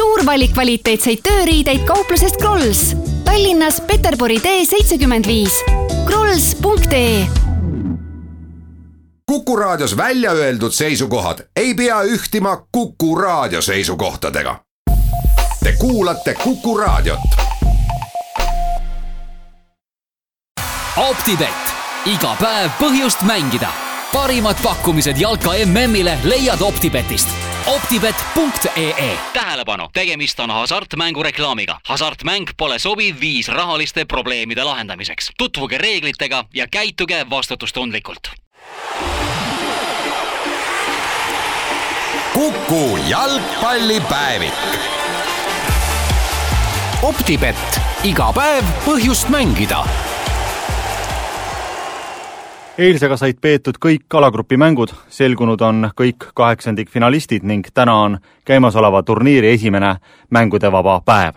suur valik kvaliteetseid tööriideid kauplusest Krolls. Tallinnas Peterburi tee seitsekümmend viis. krolls.ee Kuku Raadios välja öeldud seisukohad ei pea ühtima Kuku Raadio seisukohtadega. Te kuulate Kuku Raadiot. optibett, iga päev põhjust mängida. parimad pakkumised jalka MM-ile leiad Optibetist optibet.ee tähelepanu, tegemist on hasartmängu reklaamiga. hasartmäng pole sobiv viis rahaliste probleemide lahendamiseks. tutvuge reeglitega ja käituge vastutustundlikult. Kuku jalgpallipäevik. optibett, iga päev põhjust mängida eilsega said peetud kõik alagrupi mängud, selgunud on kõik kaheksandikfinalistid ning täna on käimasoleva turniiri esimene mängudevaba päev.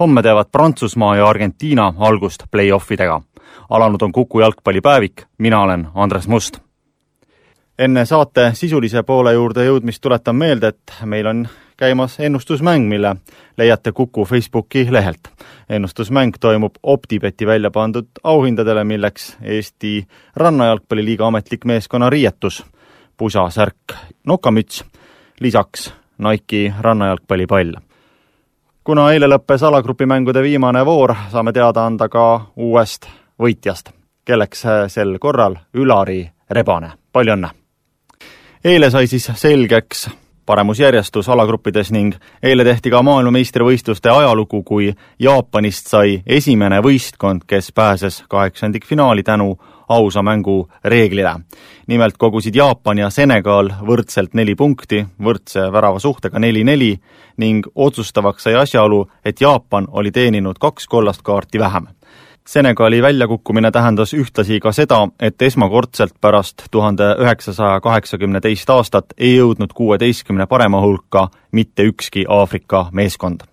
homme teevad Prantsusmaa ja Argentiina algust play-offidega. alanud on Kuku jalgpallipäevik, mina olen Andres Must. enne saate sisulise poole juurde jõudmist tuletan meelde, et meil on käimas ennustusmäng, mille leiate Kuku Facebooki lehelt. ennustusmäng toimub Optibeti välja pandud auhindadele, milleks Eesti Rannajalgpalliliiga ametlik meeskonna riietus, pusasärk, nokamüts, lisaks Nike'i rannajalgpallipall. kuna eile lõppes alagrupi mängude viimane voor, saame teada anda ka uuest võitjast, kelleks sel korral Ülari Rebane, palju õnne! eile sai siis selgeks paremusjärjestus alagruppides ning eile tehti ka maailmameistrivõistluste ajalugu, kui Jaapanist sai esimene võistkond, kes pääses kaheksandikfinaali tänu ausa mängu reeglile. nimelt kogusid Jaapan ja Senegal võrdselt neli punkti, võrdse väravasuhtega neli-neli ning otsustavaks sai asjaolu, et Jaapan oli teeninud kaks kollast kaarti vähem Senegali väljakukkumine tähendas ühtlasi ka seda, et esmakordselt pärast tuhande üheksasaja kaheksakümne teist aastat ei jõudnud kuueteistkümne parema hulka mitte ükski Aafrika meeskond.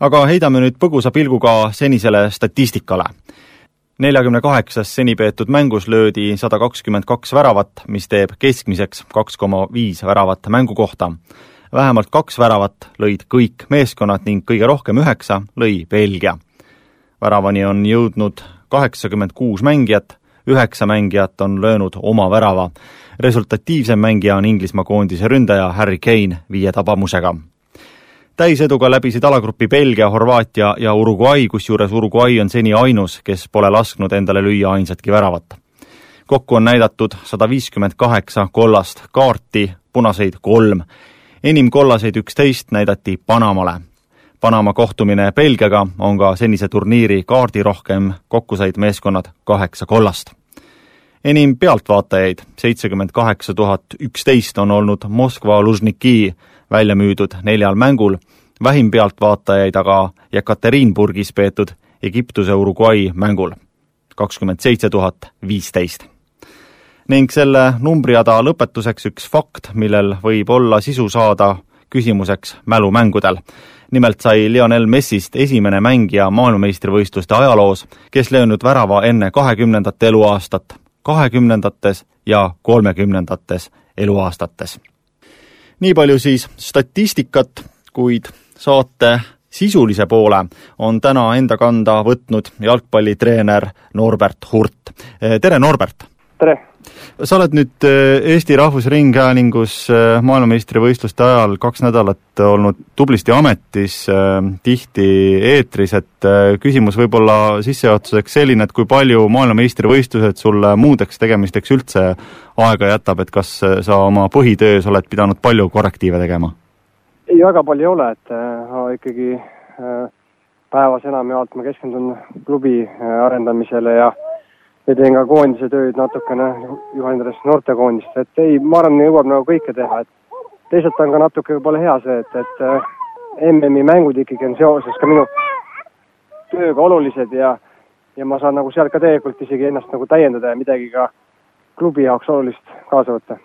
aga heidame nüüd põgusa pilguga senisele statistikale. neljakümne kaheksas seni peetud mängus löödi sada kakskümmend kaks väravat, mis teeb keskmiseks kaks koma viis väravat mängu kohta. vähemalt kaks väravat lõid kõik meeskonnad ning kõige rohkem üheksa lõi Belgia väravani on jõudnud kaheksakümmend kuus mängijat, üheksa mängijat on löönud oma värava. resultatiivsem mängija on Inglismaa koondise ründaja Harry Kane viie tabamusega. täiseduga läbisid alagrupi Belgia, Horvaatia ja Uruguay, kusjuures Uruguay on seni ainus, kes pole lasknud endale lüüa ainsatki väravat. kokku on näidatud sada viiskümmend kaheksa kollast kaarti, punaseid kolm. enim kollaseid üksteist näidati Panamale Panama kohtumine Belgiaga on ka senise turniiri kaardirohkem, kokku said meeskonnad kaheksa kollast. enim pealtvaatajaid, seitsekümmend kaheksa tuhat üksteist, on olnud Moskva Lužniki välja müüdud neljal mängul, vähim pealtvaatajaid aga Jekaterinburgis peetud Egiptuse Uruguay mängul, kakskümmend seitse tuhat viisteist ning selle numbriada lõpetuseks üks fakt, millel võib olla sisu saada küsimuseks mälumängudel nimelt sai Lionel Messist esimene mängija maailmameistrivõistluste ajaloos, kes löönud värava enne kahekümnendat eluaastat, kahekümnendates ja kolmekümnendates eluaastates. nii palju siis statistikat, kuid saate sisulise poole on täna enda kanda võtnud jalgpallitreener Norbert Hurt. tere, Norbert! tere! Sa oled nüüd äh, Eesti Rahvusringhäälingus äh, maailmameistrivõistluste ajal kaks nädalat olnud tublisti ametis, äh, tihti eetris, et küsimus võib-olla sissejuhatuseks selline, et kui palju maailmameistrivõistlused sulle muudeks tegemisteks üldse aega jätab, et kas sa oma põhitöös oled pidanud palju korrektiive tegema? ei, väga palju ei ole, et ma ikkagi päevas enamjaolt ma keskendun klubi arendamisele ja ja teen ka koondise tööd natukene, juhendan noortekoondist, et ei, ma arvan, jõuab nagu kõike teha, et teisalt on ka natuke võib-olla hea see, et, et äh, MM-i mängud ikkagi on seoses ka minu tööga olulised ja ja ma saan nagu sealt ka tegelikult isegi ennast nagu täiendada ja midagi ka klubi jaoks olulist kaasa võtta.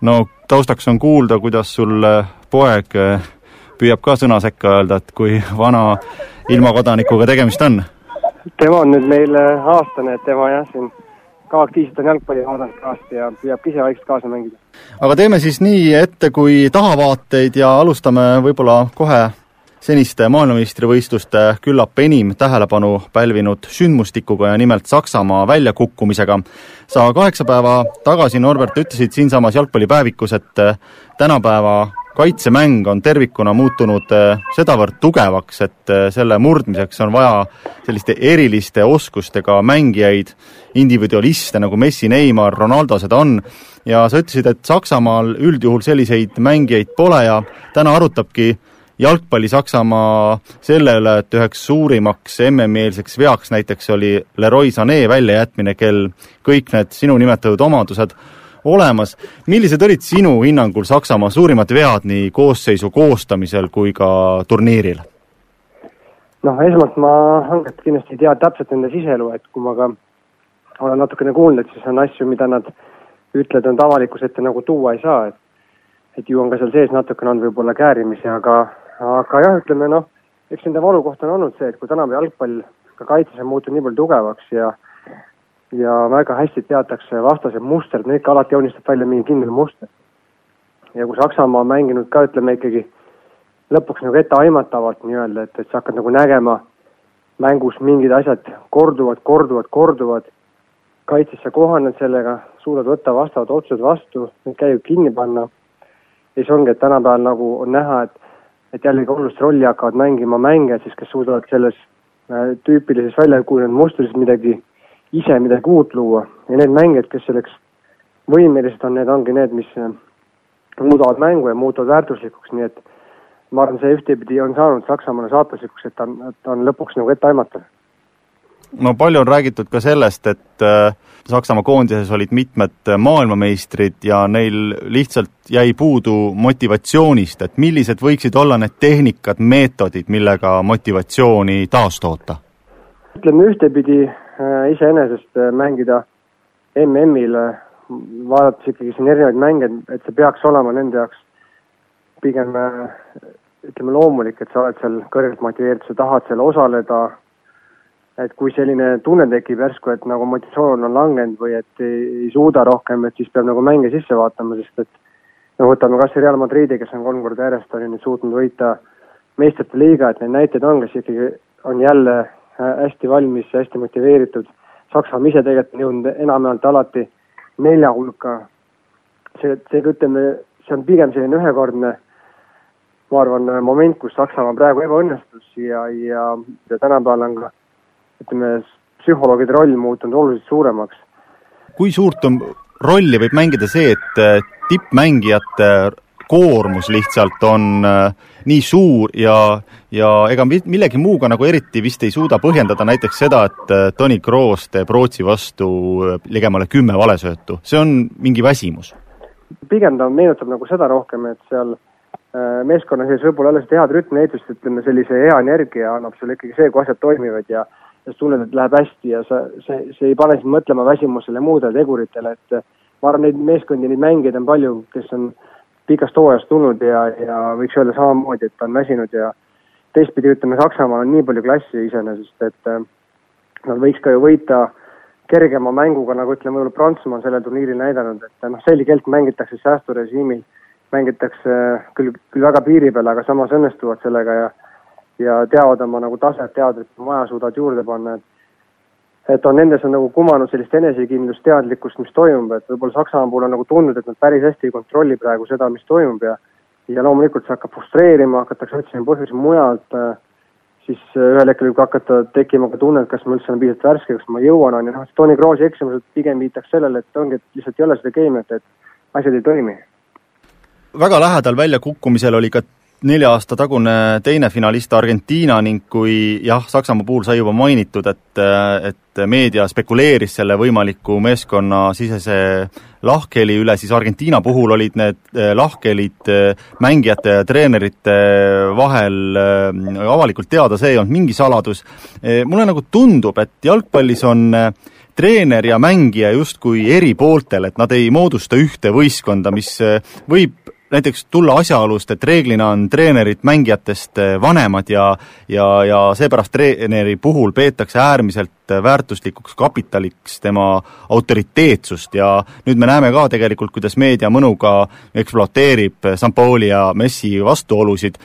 no taustaks on kuulda, kuidas sul äh, poeg äh, püüab ka sõna sekka öelda, et kui vana ilmakodanikuga tegemist on tema on nüüd meil aastane, et tema jah, siin ka aktiivselt on jalgpalli vaadanud kõvasti ja püüab ise vaikselt kaasa mängida. aga teeme siis nii ette kui tahavaateid ja alustame võib-olla kohe seniste maailmameistrivõistluste küllap enim tähelepanu pälvinud sündmustikuga ja nimelt Saksamaa väljakukkumisega. sa kaheksa päeva tagasi, Norbert, ütlesid siinsamas jalgpallipäevikus, et tänapäeva kaitsemäng on tervikuna muutunud eh, sedavõrd tugevaks, et eh, selle murdmiseks on vaja selliste eriliste oskustega mängijaid, individualiste nagu Messi, Neimar, Ronaldo seda on, ja sa ütlesid, et Saksamaal üldjuhul selliseid mängijaid pole ja täna arutabki jalgpalli Saksamaa selle üle, et üheks suurimaks MM-eelseks veaks näiteks oli Leroy Sané väljajätmine, kel kõik need sinu nimetatud omadused olemas. millised olid sinu hinnangul Saksamaa suurimad vead nii koosseisu koostamisel kui ka turniiril? noh, esmalt ma hanget kindlasti ei tea täpselt nende siseelu, et kui ma ka olen natukene kuulnud, siis on asju, mida nad ütlevad, nad avalikkuse ette nagu tuua ei saa, et et ju on ka seal sees natukene olnud võib-olla käärimisi, aga, aga jah, ütleme noh, eks nende valukoht on olnud see, et kui tänapäeva jalgpall ka kaitses on muutunud nii palju tugevaks ja ja väga hästi teatakse vastase mustrid, need ikka alati joonistab välja mingi kindel muster. ja kui Saksamaa on mänginud ka, ütleme ikkagi lõpuks nagu etteaimatavalt nii-öelda, et, et sa hakkad nagu nägema mängus mingid asjad korduvad, korduvad, korduvad, kaitses sa kohaned sellega, suudad võtta vastavad otsused vastu, need käivad kinni panna, ja siis ongi, et tänapäeval nagu on näha, et et jällegi olulist rolli hakkavad mängima mängijad siis, kes suudavad selles äh, tüüpilises väljakujunenud mustris midagi ise midagi uut luua ja need mängijad, kes selleks võimelised on, need ongi need, mis äh, muudavad mängu ja muutuvad väärtuslikuks, nii et ma arvan, see ühtepidi on saanud Saksamaale saatuslikuks, et ta on, ta on lõpuks nagu etteaimatav. no palju on räägitud ka sellest, et äh, Saksamaa koondises olid mitmed maailmameistrid ja neil lihtsalt jäi puudu motivatsioonist, et millised võiksid olla need tehnikad, meetodid, millega motivatsiooni taastoota? Ütleme ühtepidi Äh, iseenesest äh, mängida MM-il, äh, vaadates ikkagi siin erinevaid mänge, et see peaks olema nende jaoks pigem ütleme loomulik, et sa oled seal kõrgelt motiveeritud, sa tahad seal osaleda, et kui selline tunne tekib järsku, et nagu motivatsioon on langenud või et ei, ei suuda rohkem, et siis peab nagu mänge sisse vaatama, sest et no võtame kas või Real Madridi, kes on kolm korda järjest on ju nüüd suutnud võita meistrite liiga, et neid näiteid on, kes ikkagi on jälle hästi valmis, hästi motiveeritud. Saksamaa ise tegelikult on jõudnud enamjaolt alati nelja hulka. see, seega ütleme, see on pigem selline ühekordne, ma arvan, moment, kus Saksamaa praegu ebaõnnestus ja, ja, ja tänapäeval on ka ütleme, psühholoogide roll muutunud oluliselt suuremaks. kui suurt on, rolli võib mängida see, et tippmängijate koormus lihtsalt on äh, nii suur ja, ja ega millegi muuga nagu eriti vist ei suuda põhjendada näiteks seda, et äh, Toni Kroos teeb Rootsi vastu äh, ligemale kümme valesöötu, see on mingi väsimus? pigem ta meenutab nagu seda rohkem, et seal meeskonna sees võib-olla alles head rütmiehitust, ütleme sellise hea energia annab sulle ikkagi see, kui asjad toimivad ja ja sa tunned, et läheb hästi ja sa, see, see ei pane sind mõtlema väsimusele muudele teguritele, et ma arvan, neid meeskondi, neid mängijaid on palju, kes on äh, pikast hooajast tulnud ja, ja võiks öelda samamoodi, et ta on väsinud ja teistpidi ütleme, Saksamaal on nii palju klassi iseenesest, et äh, nad võiks ka ju võita kergema mänguga, nagu ütleme, võib-olla Prantsusmaa on sellel turniiril näidanud, et noh, selgelt mängitakse säästurežiimil, mängitakse küll, küll väga piiri peal, aga samas õnnestuvad sellega ja ja teavad oma nagu taset, teavad, et maja suudavad juurde panna, et et on nendes on nagu kumanud sellist enesekindlust, teadlikkust, mis toimub, et võib-olla Saksamaa puhul on nagu tundnud, et nad päris hästi ei kontrolli praegu seda, mis toimub ja ja loomulikult see hakkab frustreerima, hakatakse otsima põhjusi mujalt, äh, siis äh, ühel hetkel võib hakata tekkima ka tunne, et kas ma üldse olen piisavalt värske, kas ma jõuan, on ju, noh, Tony Kroosi eksimused pigem viitaks sellele, et ongi, et lihtsalt ei ole seda keemiat, et asjad ei toimi. väga lähedal väljakukkumisel oli ka nelja aasta tagune teine finalist Argentiina ning kui jah, Saksamaa puhul sai juba mainitud, et, et meedia spekuleeris selle võimaliku meeskonnasisese lahkheli üle, siis Argentiina puhul olid need eh, lahkhelid eh, mängijate ja treenerite vahel eh, avalikult teada, see ei olnud mingi saladus. mulle nagu tundub, et jalgpallis on treener ja mängija justkui eri pooltel, et nad ei moodusta ühte võistkonda, mis võib näiteks tulla asjaolust, et reeglina on treenerid mängijatest vanemad ja ja, ja seepärast treeneri puhul peetakse äärmiselt väärtuslikuks kapitaliks tema autoriteetsust ja nüüd me näeme ka tegelikult, kuidas meedia mõnuga ekspluateerib Sampaoli ja Messi vastuolusid,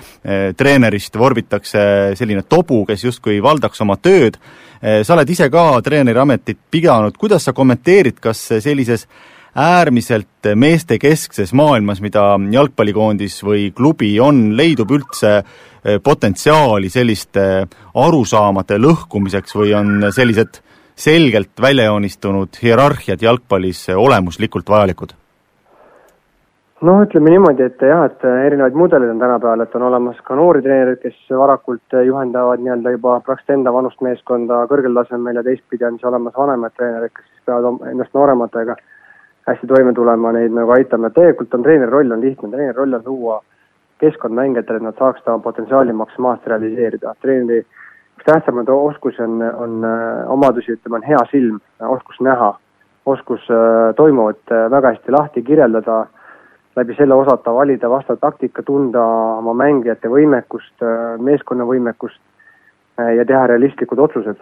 treenerist vorbitakse selline tobu, kes justkui valdaks oma tööd, sa oled ise ka treeneri ametit pidanud, kuidas sa kommenteerid, kas sellises äärmiselt meestekeskses maailmas, mida jalgpallikoondis või klubi on, leidub üldse eh, potentsiaali selliste arusaamade lõhkumiseks või on sellised selgelt välja joonistunud hierarhiad jalgpallis olemuslikult vajalikud? noh, ütleme niimoodi, et jah, et erinevaid mudeleid on tänapäeval, et on olemas ka noori treenereid, kes varakult juhendavad nii-öelda juba praktiliselt enda vanust meeskonda kõrgel tasemel ja teistpidi on siis olemas vanemad treenerid, kes siis peavad ennast noorematega hästi toime tulema, neid nagu aitama, tegelikult on treeneri roll on lihtne, treeneri roll on luua keskkond mängijatele, et nad saaksid oma potentsiaali maksimaalselt realiseerida. treeneri üks tähtsamaid oskusi on, on äh, omadusi, ütleme, on hea silm, oskus näha, oskus äh, toimuvat äh, väga hästi lahti kirjeldada, läbi selle osata valida vastav taktika, tunda oma mängijate võimekust, meeskonna võimekust ja teha realistlikud otsused.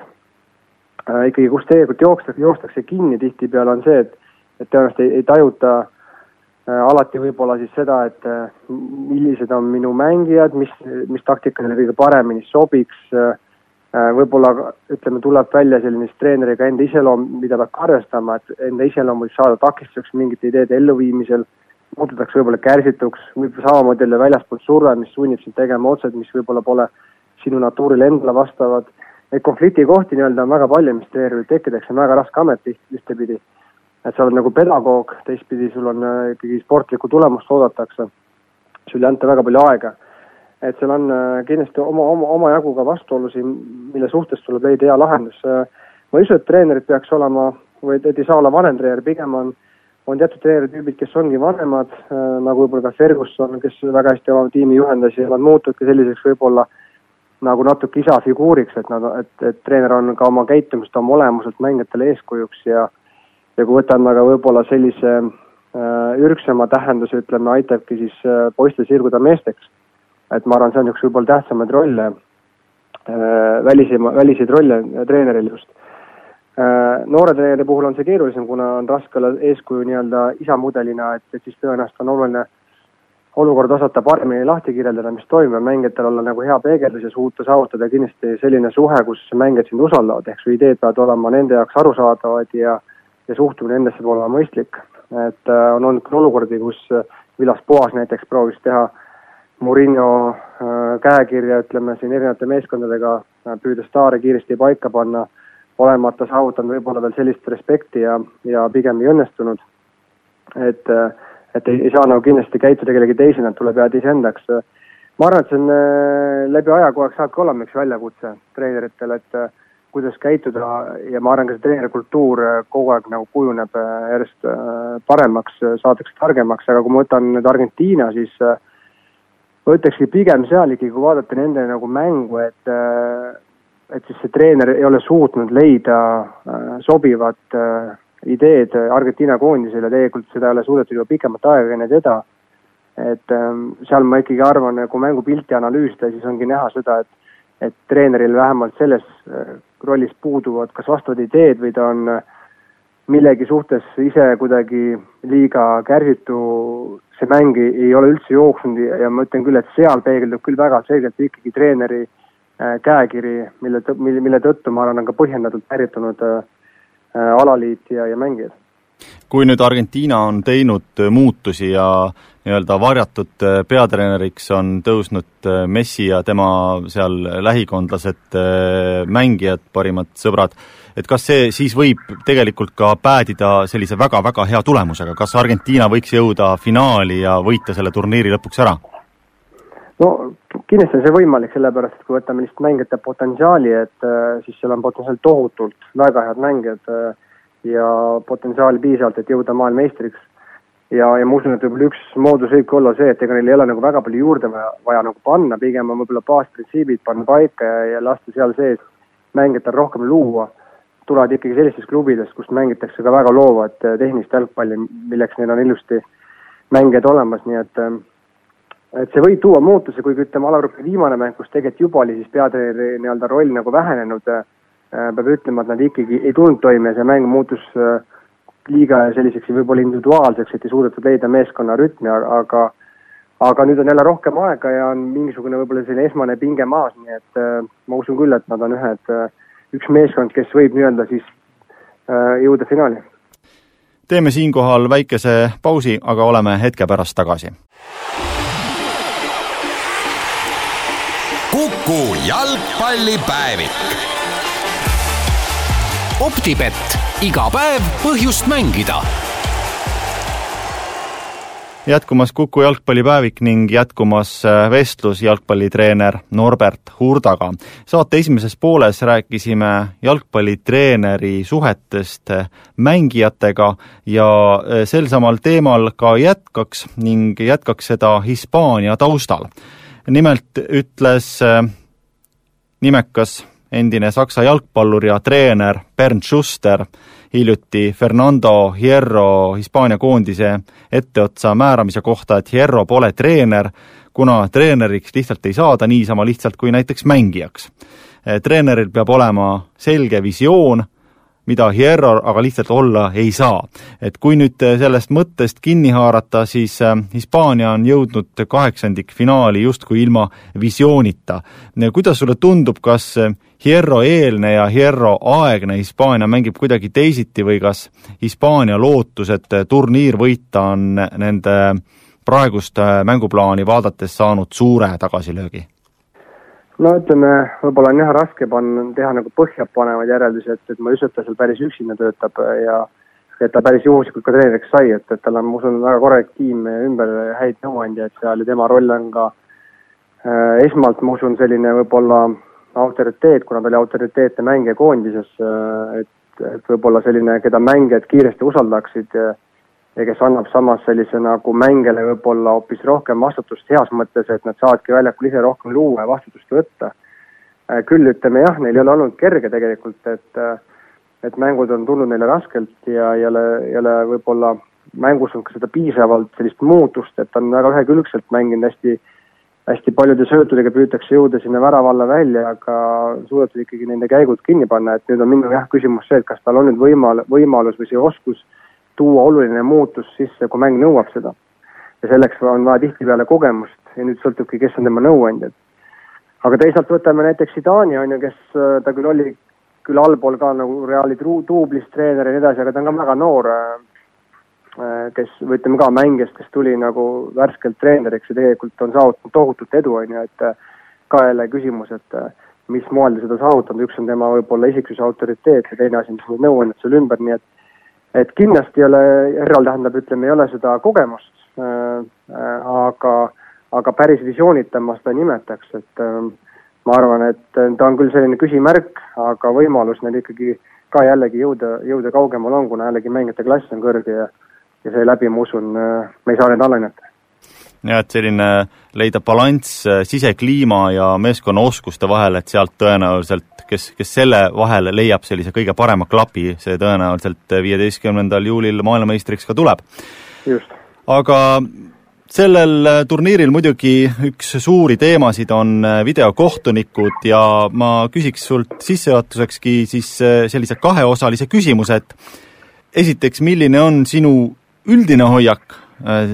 ikkagi, kus tegelikult jookstakse, joostakse kinni tihtipeale, on see, et et tõenäoliselt ei, ei tajuta äh, alati võib-olla siis seda, et äh, millised on minu mängijad, mis, mis taktika neile kõige paremini sobiks äh,, võib-olla ütleme, tuleb välja selline siis treeneriga enda iseloom, mida peab ka arvestama, et enda iseloom võib saada takistuseks mingite ideede elluviimisel, muututakse võib-olla kärsituks, võib samamoodi jälle väljaspoolt surve, mis sunnib sind tegema otseid, mis võib-olla pole sinu natuurile endale vastavad. Neid konfliktikohti nii-öelda on väga palju, mis treeneril tekkida, eks see on väga raske amet ühtepidi et sa oled nagu pedagoog, teistpidi sul on äh, ikkagi sportlikku tulemust oodatakse, sul ei anta väga palju aega. et seal on äh, kindlasti oma, oma, omajagu ka vastuolusid, mille suhtes tuleb leida hea lahendus. Äh, ma ei usu, et treenerid peaks olema või et ei saa olla vanem treener, pigem on, on teatud treeneritüübid, kes ongi vanemad, nagu võib-olla ka Ferguson, kes väga hästi oma tiimi juhendas ja nad muutuvadki selliseks võib-olla nagu natuke isa figuuriks, et nad, et, et treener on ka oma käitumist, oma olemuselt mängijatele eeskujuks ja ja kui võtame aga võib-olla sellise äh, ürgsema tähenduse, ütleme, aitabki siis äh, poistel sirguda meesteks. et ma arvan, see on üks võib-olla tähtsamaid rolle äh,, välisema, väliseid rolle treeneril just noore treeneri puhul on see keerulisem, kuna on raske olla eeskuju nii-öelda isamudelina, et, et siis tõenäoliselt on oluline olukorda osata paremini lahti kirjeldada, mis toimub ja mängijatel olla nagu hea peegeldus ja suuta saavutada kindlasti selline suhe, kus mängijad sind usaldavad, ehk su ideed peavad olema nende jaoks arusaadavad ja äh, ja suhtumine nendesse peab olema mõistlik. et äh, on olnud küll olukordi, kus äh, Villas Boas näiteks proovis teha Murillo äh, käekirja, ütleme siin erinevate meeskondadega, püüdes staare kiiresti paika panna, olemata saavutanud võib-olla veel sellist respekti ja, ja pigem ei õnnestunud. et, et ei, ei saa nagu kindlasti käituda kellegi teisena, et tuleb jääda iseendaks. ma arvan, et see on läbi aja kogu aeg saabki olema üks väljakutse treeneritele, et kuidas käituda ja ma arvan, ka see treenerikultuur äh, kogu aeg nagu kujuneb äh, järjest äh, paremaks, saadakse targemaks, aga kui ma võtan nüüd Argentiina, siis ma ütlekski pigem seal ikkagi, kui vaadata nende nagu mängu, et et siis see treener ei ole suutnud leida sobivat ideed Argentiina koondisele, tegelikult seda ei ole suudetud juba pikemat aega enne teda. et ähm, seal ma ikkagi arvan, kui mängupilti analüüsida, siis ongi näha seda, et et treeneril vähemalt selles rollis puuduvad kas vastavad ideed või ta on äh, millegi suhtes ise kuidagi liiga kärsitu, see mäng ei ole üldse jooksnud ja ma ütlen küll, et seal peegeldub küll väga selgelt ikkagi treeneri äh, käekiri, mille, mille, mille tõttu ma arvan, on ka põhjendatult ärritunud äh, alaliit ja, ja mängijad kui nüüd Argentiina on teinud muutusi ja nii-öelda varjatud peatreeneriks on tõusnud Messi ja tema seal lähikondlased, mängijad, parimad sõbrad, et kas see siis võib tegelikult ka päädida sellise väga-väga hea tulemusega, kas Argentiina võiks jõuda finaali ja võita selle turniiri lõpuks ära? no kindlasti on see võimalik, sellepärast et kui võtame lihtsalt mängijate potentsiaali, et siis seal on potentsiaal tohutult väga head mängijad ja potentsiaali piisavalt, et jõuda maailmameistriks. ja, ja ma usun, et võib-olla üks moodus võibki olla see, et ega neil ei ole nagu väga palju juurde vaja, vaja nagu panna, pigem on võib-olla baasprintsiibid panna paika ja, ja lasta seal sees mängijatel rohkem luua. tulevad ikkagi sellistest klubidest, kus mängitakse ka väga loovat eh, tehnilist jalgpalli, milleks neil on ilusti mängijad olemas, nii et, eh, et see võib tuua muutuse, kuigi ütleme, alagrupi viimane mäng, kus tegelikult juba oli siis peatreeneri nii-öelda roll nagu vähenenud äh,, peab ütlema, et nad ikkagi ei tulnud toime ja see mäng muutus äh, liiga selliseks võib-olla individuaalseks, et ei suudetud leida meeskonna rütmi, aga aga nüüd on jälle rohkem aega ja on mingisugune võib-olla selline esmane pinge maas, nii et äh, ma usun küll, et nad on ühed äh,, üks meeskond, kes võib nii-öelda siis äh, jõuda finaali. teeme siinkohal väikese pausi, aga oleme hetke pärast tagasi. kuku jalgpallipäevik. Optibett, iga päev põhjust mängida jätkumas Kuku jalgpallipäevik ning jätkumas äh, vestlus jalgpallitreener Norbert Hurdaga. saate esimeses pooles rääkisime jalgpallitreeneri suhetest äh, mängijatega ja äh, sel samal teemal ka jätkaks ning jätkaks seda Hispaania taustal. nimelt ütles nimekas endine Saksa jalgpallur ja treener Bernd Schuster hiljuti Fernando Hierro Hispaania koondise etteotsa määramise kohta, et Hierro pole treener, kuna treeneriks lihtsalt ei saada niisama lihtsalt kui näiteks mängijaks. treeneril peab olema selge visioon, mida Hierro aga lihtsalt olla ei saa. et kui nüüd sellest mõttest kinni haarata, siis äh, Hispaania on jõudnud kaheksandikfinaali justkui ilma visioonita. kuidas sulle tundub, kas Hierro eelne ja Hierro aegne Hispaania mängib kuidagi teisiti või kas Hispaania lootus, et turniir võita, on nende praegust mänguplaani vaadates saanud suure tagasilöögi? No ütleme, võib-olla on jah raske panna, teha nagu põhjapanevaid järeldusi, et, et ma ei usu, et ta seal päris üksinda töötab ja et ta päris juhuslikult ka treeneriks sai, et, et tal on, ma usun, väga korralik tiim ümber, häid nõuandjaid seal ja tema roll on ka äh, esmalt, ma usun, selline võib-olla autoriteet, kuna ta oli autoriteetne mängija koondises, äh, et, et võib-olla selline, keda mängijad kiiresti usaldaksid ja ja kes annab samas sellise nagu mängijale võib-olla hoopis rohkem vastutust heas mõttes, et nad saavadki väljakul ise rohkem luua ja vastutust võtta. Äh, küll ütleme jah, neil ei ole olnud kerge tegelikult, et äh, et mängud on tulnud neile raskelt ja ei ole, ei ole võib-olla mängus on ka seda piisavalt sellist muutust, et on väga ühekülgselt mänginud hästi hästi paljude söötudega püütakse jõuda sinna värava alla välja, aga suudetud ikkagi nende käigud kinni panna, et nüüd on minu jah, küsimus see, et kas tal on nüüd võimal-, võimalus või see oskus tuua oluline muutus sisse, kui mäng nõuab seda. ja selleks on vaja tihtipeale kogemust ja nüüd sõltubki, kes on tema nõuandjad. aga teisalt võtame näiteks Zidani on ju, kes äh, ta küll oli küll allpool ka nagu Reali duublis treener ja nii edasi, aga ta on ka väga noor, äh, äh, kes, või ütleme ka mängijast, kes tuli nagu värskelt treeneriks ja tegelikult on saavutanud tohutut edu, on ju, et ka jälle küsimus, et mis moel ta seda saavutanud, üks on tema võib-olla isiksuse autoriteet ja teine asi siis need nõuandjad seal ümber, nii et et kindlasti ei ole, Herral tähendab, ütleme, ei ole seda kogemust äh,, äh, aga, aga päris visioonita ma seda ei nimetaks, et äh, ma arvan, et ta on küll selline küsimärk, aga võimalus neil ikkagi ka jällegi jõuda, jõuda kaugemale on, kuna jällegi mängijate klass on kõrge ja ja seeläbi ma usun, me ei saa neid alahinnata jah, et selline leida balanss äh, sisekliima ja meeskonna oskuste vahel, et sealt tõenäoliselt kes, kes selle vahel leiab sellise kõige parema klapi, see tõenäoliselt viieteistkümnendal juulil maailmameistriks ka tuleb. aga sellel turniiril muidugi üks suuri teemasid on videokohtunikud ja ma küsiks sult sissejuhatusekski siis sellise kaheosalise küsimuse, et esiteks, milline on sinu üldine hoiak Äh,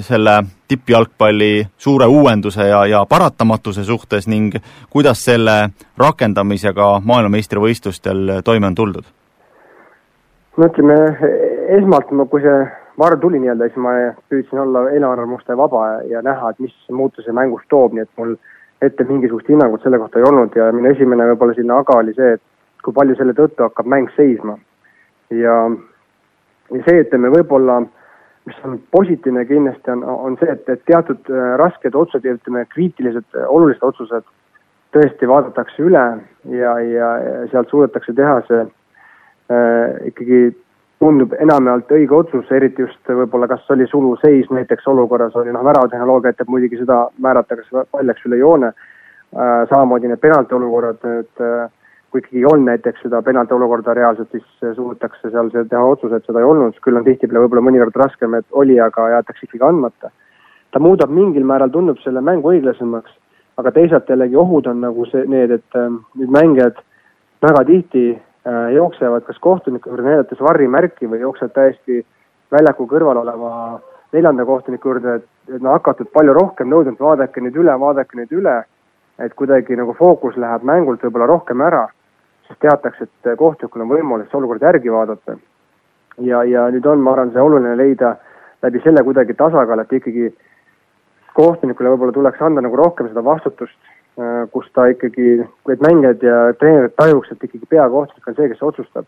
selle tippjalgpalli suure uuenduse ja, ja paratamatuse suhtes ning kuidas selle rakendamisega maailmameistrivõistlustel toime on tuldud? no ütleme, esmalt ma, kui see varr tuli nii-öelda, siis ma püüdsin olla eelarvamuste vaba ja, ja näha, et mis muutuse mängus toob, nii et mul ette mingisugust hinnangut selle kohta ei olnud ja minu esimene võib-olla sinna aga oli see, et kui palju selle tõttu hakkab mäng seisma. ja, ja see, ütleme, võib-olla äh, mis on positiivne kindlasti, on, on see, et, et teatud äh, rasked otsused ja ütleme, kriitilised, äh, olulised otsused tõesti vaadatakse üle ja, ja, sealt suudetakse teha see äh, ikkagi tundub enamjaolt õige otsus, eriti just võib-olla kas oli suluseis näiteks olukorras oli noh, väravatehnoloogia aitab muidugi seda määrata, kas pall läks üle joone. Äh,, samamoodi need penalti olukorrad, et äh, kui ikkagi on näiteks seda penalti olukorda reaalselt, siis suudetakse seal teha otsuse, et seda ei olnud, küll on tihtipeale võib-olla mõnikord raskem, et oli, aga jäetakse ikkagi andmata. ta muudab mingil määral, tundub selle mängu õiglasemaks, aga teisalt jällegi ohud on nagu see, need, et äh, nüüd mängijad väga tihti äh, jooksevad kas kohtuniku juurde näidates varrimärki või jooksevad täiesti väljaku kõrval oleva neljanda kohtuniku juurde, et, et no hakatud palju rohkem nõudma, et vaadake nüüd üle, vaadake nüüd üle, et kuidagi nagu fookus läheb mängult võib-olla rohkem ära, sest teatakse, et kohtunikul on võimalus olukord järgi vaadata. ja, ja nüüd on, ma arvan, see oluline leida läbi selle kuidagi tasakaal, et ikkagi kohtunikule võib-olla tuleks anda nagu rohkem seda vastutust, äh, kus ta ikkagi, et mängijad ja treenerid tajuks, et ikkagi peakohtunik on see, kes otsustab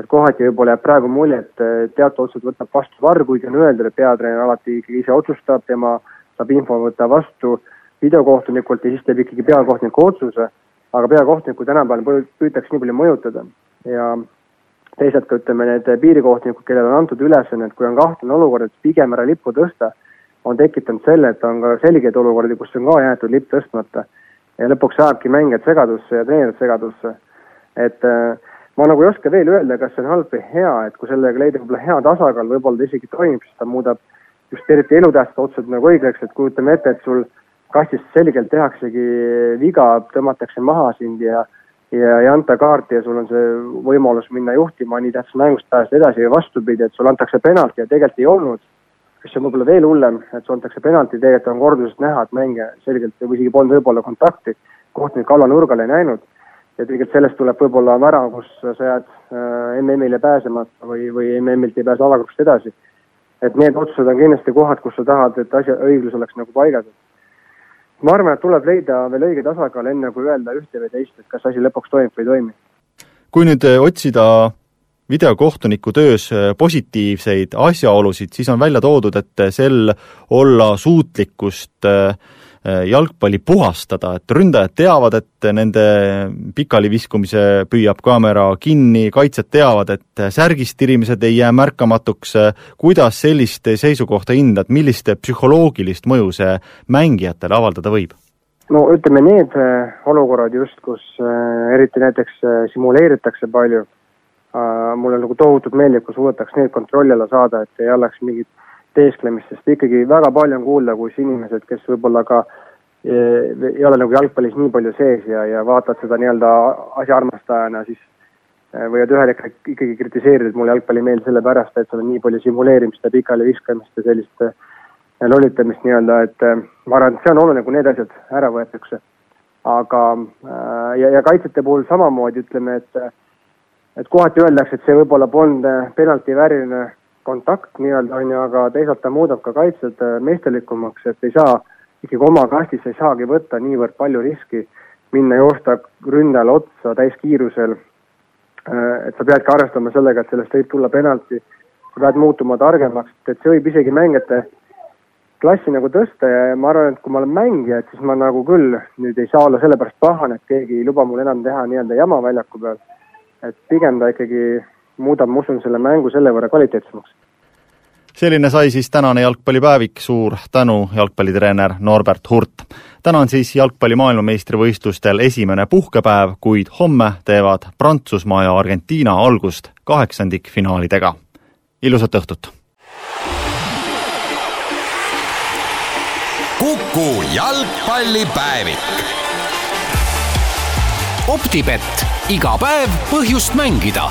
et kohati võib-olla jääb praegu mulje, et teatud otsused võtab vastu Varr, kuigi on öeldud, et peatreener alati ikkagi ise otsustab, tema saab info võtta vastu videokohtunikult ja siis teeb ikkagi peakohtuniku otsuse, aga peakohtunikku tänapäeval püütakse nii palju mõjutada ja teisalt ka ütleme, need piirikohtunikud, kellele on antud ülesanne, et kui on kahtlane olukord, et pigem ära lippu tõsta, on tekitanud selle, et on ka selgeid olukordi, kus on ka jäetud lipp tõstmata. ja lõpuks ajabki mängijad segadusse ja treenerid segadusse. et äh, ma nagu ei oska veel öelda, kas see on halb või hea, et kui sellega leida võib-olla hea tasakaal, võib-olla ta isegi toimib, sest ta muudab just eriti elutähtsad otsused nagu õigeks, et kujutame ette, et sul kastist selgelt tehaksegi viga, tõmmatakse maha sind ja ja ei anta kaarti ja sul on see võimalus minna juhtima nii tähtsas mängust pääseda edasi ja vastupidi, et sulle antakse penalti ja tegelikult ei olnud, mis on võib-olla veel hullem, et sulle antakse penalti, tegelikult on kordusest näha, et mängija selgelt või isegi polnud võib-olla kontakti, kohtunik allanurgal ei näinud ja tegelikult sellest tuleb võib-olla värav, kus sa jääd äh, MM-ile pääsemata või, või MM-ilt ei pääse alagrupist edasi. et need otsused on kindlasti kohad, kus sa tahad, et asja, õiglus oleks nagu paigas. Ma arvan, et tuleb leida veel õige tasakaal, enne kui öelda ühte või teist, et kas asi lõpuks toimib või ei toimi. kui nüüd äh, otsida videokohtuniku töös äh, positiivseid asjaolusid, siis on välja toodud, et sel olla suutlikkust Äh, jalgpalli puhastada, et ründajad teavad, et nende pikaliviskumise püüab kaamera kinni, kaitsjad teavad, et särgist tirimised ei jää märkamatuks, kuidas sellist seisukohta hindad, millist psühholoogilist mõju see mängijatele avaldada võib? no ütleme, need äh, olukorrad just, kus äh, eriti näiteks simuleeritakse palju, mulle nagu tohutult meeldib, kui suudetakse need kontrolli alla saada, et ei oleks mingit teesklemist, sest ikkagi väga palju on kuulda, kus inimesed, kes võib-olla ka e, ei ole nagu jalgpallis nii palju sees ja, ja vaatavad seda nii-öelda asjaarmastajana, siis e, võivad ühel hetkel ikkagi kritiseerida, et mulle jalgpall ei meeldi sellepärast, et seal on nii palju simuleerimist ja pikali viskamist ja sellist e, lolitamist nii-öelda, et ma arvan, et see on oluline, kui need asjad ära võetakse. aga ja, ja kaitsjate puhul samamoodi ütleme, et et kohati öeldakse, et see võib-olla polnud penalti vääriline kontakt nii-öelda on ju, aga teisalt ta muudab ka kaitsjad äh, meisterlikumaks, et ei saa ikkagi oma kastis ei saagi võtta niivõrd palju riski, minna joosta ründajale otsa täiskiirusel. Äh, et sa peadki arvestama sellega, et sellest võib tulla penalti, sa pead muutuma targemaks, et see võib isegi mängijate klassi nagu tõsta ja ma arvan, et kui ma olen mängija, et siis ma nagu küll nüüd ei saa olla sellepärast pahane, et keegi ei luba mul enam teha nii-öelda jama väljaku peal. et pigem ta ikkagi muudab, ma usun, selle mängu selle võrra kvaliteetsemaks. selline sai siis tänane jalgpallipäevik, suur tänu, jalgpallitreener Norbert Hurt. täna on siis jalgpalli maailmameistrivõistlustel esimene puhkepäev, kuid homme teevad Prantsusmaa ja Argentiina algust kaheksandikfinaalidega. ilusat õhtut! kuku jalgpallipäevik. optibett, iga päev põhjust mängida